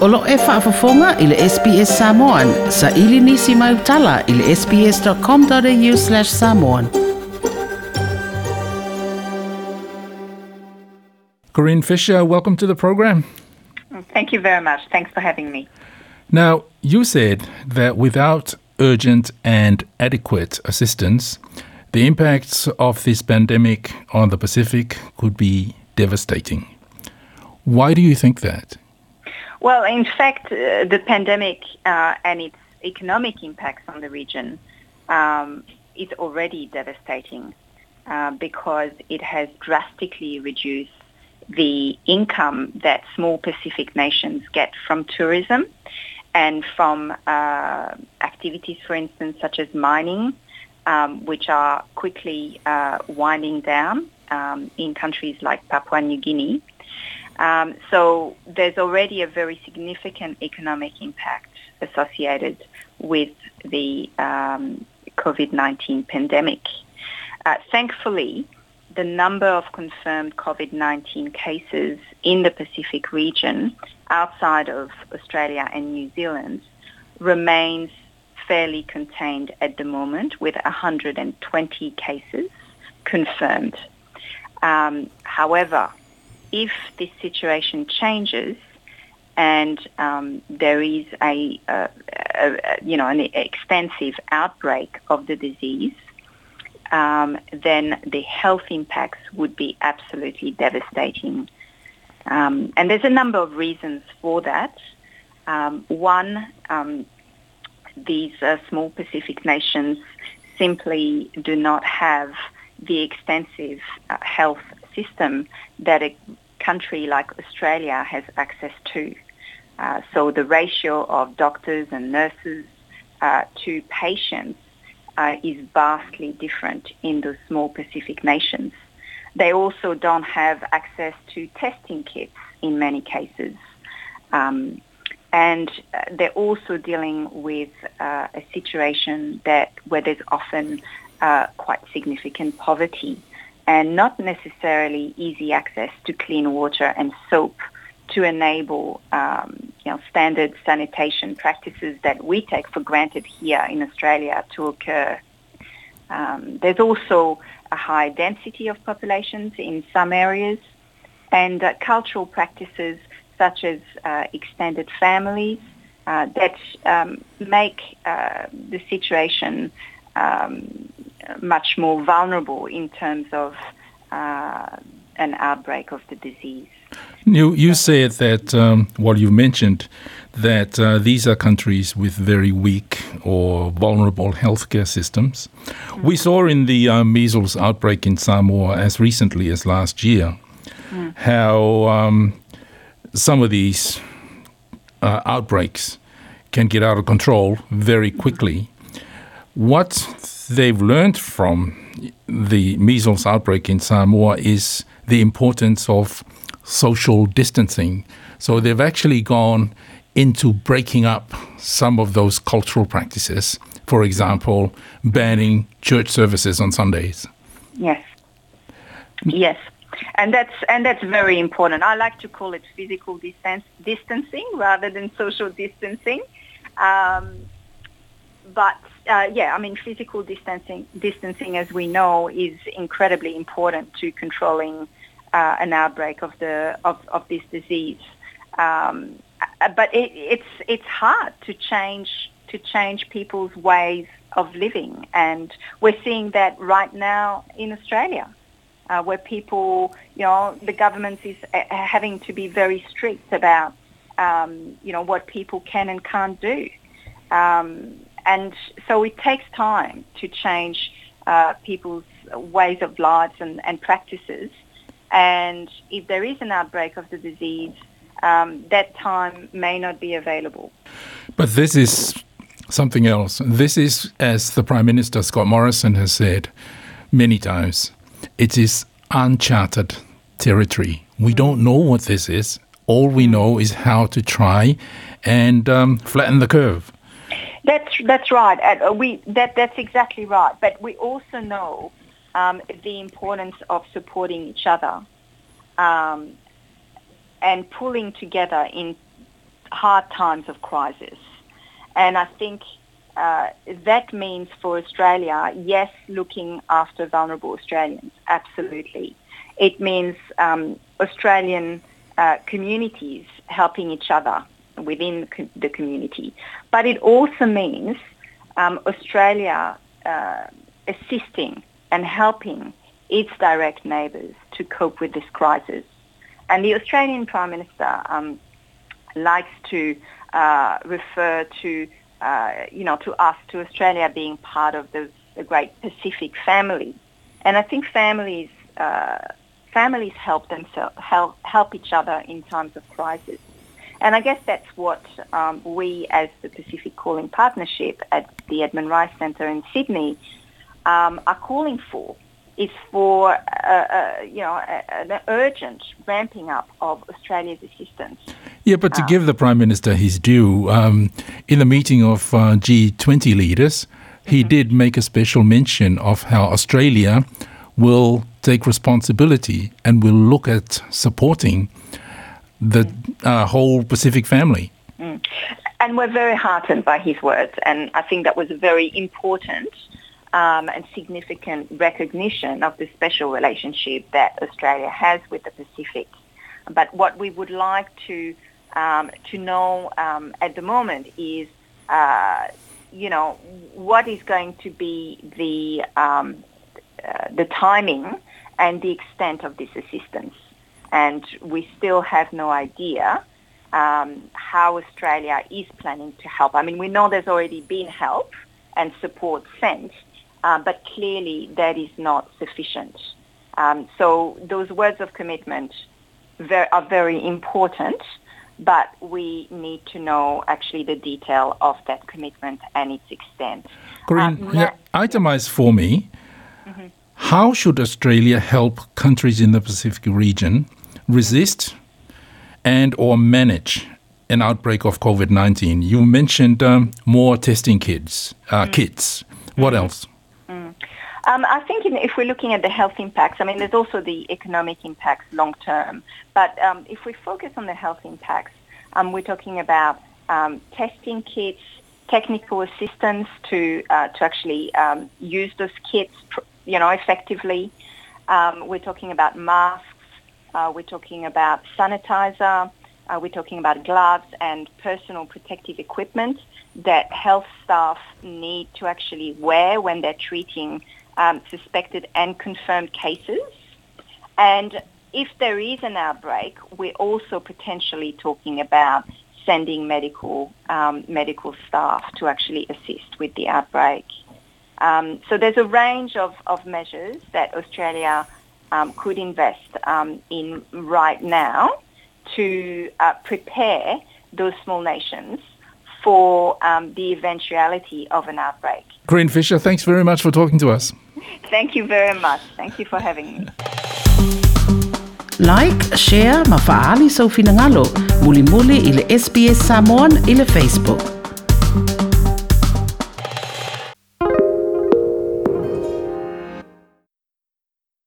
Olo e whaafafonga i le SBS Samoan. Sa ili nisi mai utala i le sbs.com.au slash samoan. Corinne Fisher, welcome to the program. Thank you very much. Thanks for having me. Now, you said that without urgent and adequate assistance, the impacts of this pandemic on the Pacific could be devastating. Why do you think that? Well, in fact, uh, the pandemic uh, and its economic impacts on the region um, is already devastating uh, because it has drastically reduced the income that small Pacific nations get from tourism and from uh, activities, for instance, such as mining, um, which are quickly uh, winding down um, in countries like Papua New Guinea. Um, so there's already a very significant economic impact associated with the um, COVID-19 pandemic. Uh, thankfully, the number of confirmed COVID-19 cases in the Pacific region outside of Australia and New Zealand remains fairly contained at the moment with 120 cases confirmed. Um, however, if this situation changes and um, there is a, a, you know an extensive outbreak of the disease, um, then the health impacts would be absolutely devastating. Um, and there's a number of reasons for that. Um, one, um, these uh, small Pacific nations simply do not have the extensive uh, health system that country like Australia has access to. Uh, so the ratio of doctors and nurses uh, to patients uh, is vastly different in the small Pacific nations. They also don't have access to testing kits in many cases. Um, and uh, they're also dealing with uh, a situation that where there's often uh, quite significant poverty and not necessarily easy access to clean water and soap to enable um, you know, standard sanitation practices that we take for granted here in Australia to occur. Um, there's also a high density of populations in some areas and uh, cultural practices such as uh, extended families uh, that um, make uh, the situation um, much more vulnerable in terms of uh, an outbreak of the disease. You, you said that, um, well, you mentioned that uh, these are countries with very weak or vulnerable healthcare systems. Mm. We saw in the uh, measles outbreak in Samoa as recently as last year mm. how um, some of these uh, outbreaks can get out of control very quickly. What they've learned from the measles outbreak in Samoa is the importance of social distancing. So they've actually gone into breaking up some of those cultural practices. For example, banning church services on Sundays. Yes. Yes. And that's and that's very important. I like to call it physical distance, distancing rather than social distancing. Um, but uh, yeah, I mean, physical distancing, distancing, as we know, is incredibly important to controlling uh, an outbreak of the of, of this disease. Um, but it, it's it's hard to change to change people's ways of living, and we're seeing that right now in Australia, uh, where people, you know, the government is uh, having to be very strict about, um, you know, what people can and can't do, um, and so it takes time to change uh, people's ways of lives and, and practices. And if there is an outbreak of the disease, um, that time may not be available. But this is something else. This is, as the Prime Minister Scott Morrison has said many times, it is uncharted territory. We don't know what this is. All we mm. know is how to try and um, flatten the curve. That's that's right. Uh, we that that's exactly right. But we also know um, the importance of supporting each other um, and pulling together in hard times of crisis. And I think uh, that means for Australia, yes, looking after vulnerable Australians, absolutely. It means um, Australian uh, communities helping each other within the community. But it also means um, Australia uh, assisting and helping its direct neighbours to cope with this crisis. And the Australian Prime Minister um, likes to uh, refer to, uh, you know, to us, to Australia being part of the, the great Pacific family. And I think families, uh, families help themselves, help, help each other in times of crisis. And I guess that's what um, we as the Pacific Calling Partnership at the Edmund Rice Centre in Sydney um, are calling for is for uh, uh, you know an urgent ramping up of Australia's assistance. Yeah, but to um, give the Prime Minister his due, um, in the meeting of uh, G20 leaders, he mm-hmm. did make a special mention of how Australia will take responsibility and will look at supporting the uh, whole Pacific family. Mm. And we're very heartened by his words, and I think that was a very important um, and significant recognition of the special relationship that Australia has with the Pacific. But what we would like to um, to know um, at the moment is, uh, you know, what is going to be the um, uh, the timing and the extent of this assistance and we still have no idea um, how Australia is planning to help. I mean, we know there's already been help and support sent, uh, but clearly that is not sufficient. Um, so those words of commitment ver- are very important, but we need to know actually the detail of that commitment and its extent. Corinne, uh, yeah, itemize for me. Mm-hmm. How should Australia help countries in the Pacific region resist and or manage an outbreak of COVID-19? You mentioned um, more testing kits. Uh, mm. Kits. What mm. else? Mm. Um, I think in, if we're looking at the health impacts, I mean, there's also the economic impacts long term. But um, if we focus on the health impacts, um, we're talking about um, testing kits, technical assistance to uh, to actually um, use those kits, you know, effectively. we're talking about masks uh, we're talking about sanitizer. Uh, we're talking about gloves and personal protective equipment that health staff need to actually wear when they're treating um, suspected and confirmed cases. And if there is an outbreak, we're also potentially talking about sending medical um, medical staff to actually assist with the outbreak. Um, so there's a range of, of measures that Australia um, could invest um, in right now to uh, prepare those small nations for um, the eventuality of an outbreak. Corinne Fisher, thanks very much for talking to us. Thank you very much. Thank you for having me. Like, share, mafaali sa ufinangalo, muli muli ile SBS Samoan ile Facebook.